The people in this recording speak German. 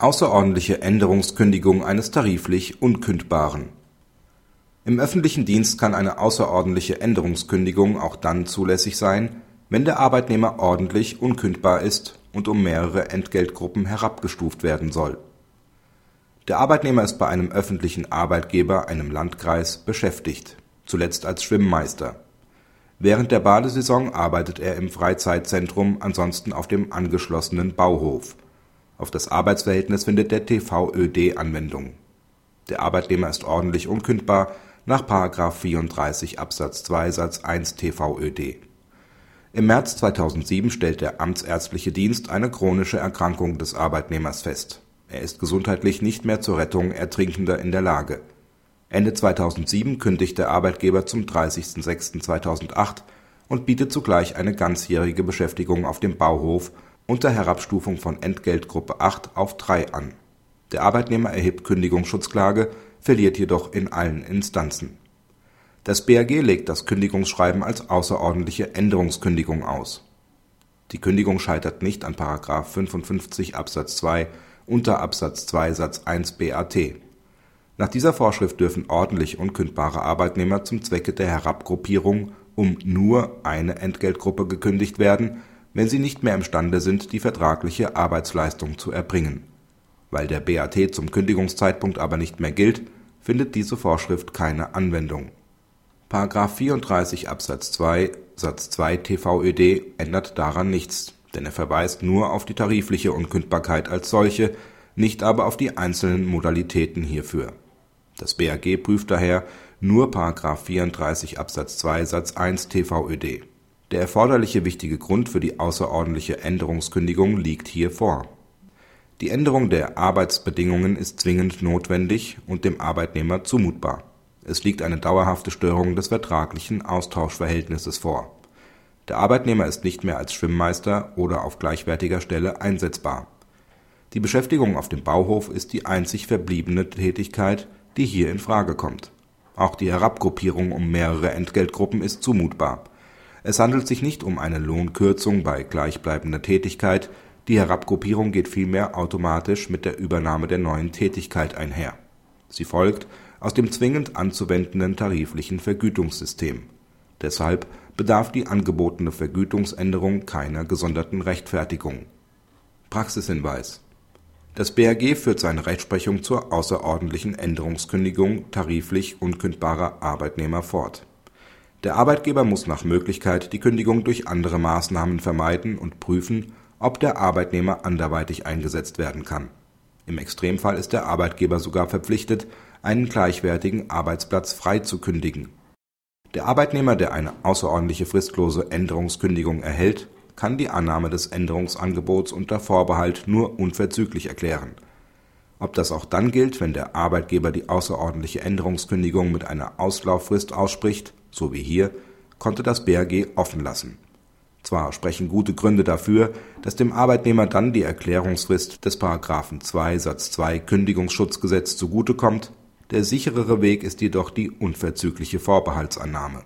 Außerordentliche Änderungskündigung eines tariflich Unkündbaren Im öffentlichen Dienst kann eine außerordentliche Änderungskündigung auch dann zulässig sein, wenn der Arbeitnehmer ordentlich unkündbar ist und um mehrere Entgeltgruppen herabgestuft werden soll. Der Arbeitnehmer ist bei einem öffentlichen Arbeitgeber, einem Landkreis, beschäftigt, zuletzt als Schwimmmeister. Während der Badesaison arbeitet er im Freizeitzentrum, ansonsten auf dem angeschlossenen Bauhof auf das Arbeitsverhältnis findet der TVöD Anwendung. Der Arbeitnehmer ist ordentlich unkündbar nach § 34 Absatz 2 Satz 1 TVöD. Im März 2007 stellt der amtsärztliche Dienst eine chronische Erkrankung des Arbeitnehmers fest. Er ist gesundheitlich nicht mehr zur Rettung Ertrinkender in der Lage. Ende 2007 kündigt der Arbeitgeber zum 30.06.2008 und bietet zugleich eine ganzjährige Beschäftigung auf dem Bauhof unter Herabstufung von Entgeltgruppe 8 auf 3 an. Der Arbeitnehmer erhebt Kündigungsschutzklage, verliert jedoch in allen Instanzen. Das BAG legt das Kündigungsschreiben als außerordentliche Änderungskündigung aus. Die Kündigung scheitert nicht an § 55 Absatz 2 unter Absatz 2 Satz 1 BAT. Nach dieser Vorschrift dürfen ordentlich unkündbare Arbeitnehmer zum Zwecke der Herabgruppierung um nur eine Entgeltgruppe gekündigt werden wenn sie nicht mehr imstande sind, die vertragliche Arbeitsleistung zu erbringen. Weil der BAT zum Kündigungszeitpunkt aber nicht mehr gilt, findet diese Vorschrift keine Anwendung. § 34 Absatz 2 Satz 2 TVöD ändert daran nichts, denn er verweist nur auf die tarifliche Unkündbarkeit als solche, nicht aber auf die einzelnen Modalitäten hierfür. Das BAG prüft daher nur § 34 Absatz 2 Satz 1 TVöD der erforderliche wichtige Grund für die außerordentliche Änderungskündigung liegt hier vor. Die Änderung der Arbeitsbedingungen ist zwingend notwendig und dem Arbeitnehmer zumutbar. Es liegt eine dauerhafte Störung des vertraglichen Austauschverhältnisses vor. Der Arbeitnehmer ist nicht mehr als Schwimmmeister oder auf gleichwertiger Stelle einsetzbar. Die Beschäftigung auf dem Bauhof ist die einzig verbliebene Tätigkeit, die hier in Frage kommt. Auch die Herabgruppierung um mehrere Entgeltgruppen ist zumutbar es handelt sich nicht um eine Lohnkürzung bei gleichbleibender Tätigkeit, die Herabgruppierung geht vielmehr automatisch mit der Übernahme der neuen Tätigkeit einher. Sie folgt aus dem zwingend anzuwendenden tariflichen Vergütungssystem. Deshalb bedarf die angebotene Vergütungsänderung keiner gesonderten Rechtfertigung. Praxishinweis Das BAG führt seine Rechtsprechung zur außerordentlichen Änderungskündigung tariflich unkündbarer Arbeitnehmer fort der Arbeitgeber muss nach Möglichkeit die Kündigung durch andere Maßnahmen vermeiden und prüfen, ob der Arbeitnehmer anderweitig eingesetzt werden kann. Im Extremfall ist der Arbeitgeber sogar verpflichtet, einen gleichwertigen Arbeitsplatz frei zu kündigen. Der Arbeitnehmer, der eine außerordentliche fristlose Änderungskündigung erhält, kann die Annahme des Änderungsangebots unter Vorbehalt nur unverzüglich erklären. Ob das auch dann gilt, wenn der Arbeitgeber die außerordentliche Änderungskündigung mit einer Auslauffrist ausspricht so wie hier, konnte das BAG offen lassen. Zwar sprechen gute Gründe dafür, dass dem Arbeitnehmer dann die Erklärungsfrist des § 2 Satz 2 Kündigungsschutzgesetz zugutekommt, der sicherere Weg ist jedoch die unverzügliche Vorbehaltsannahme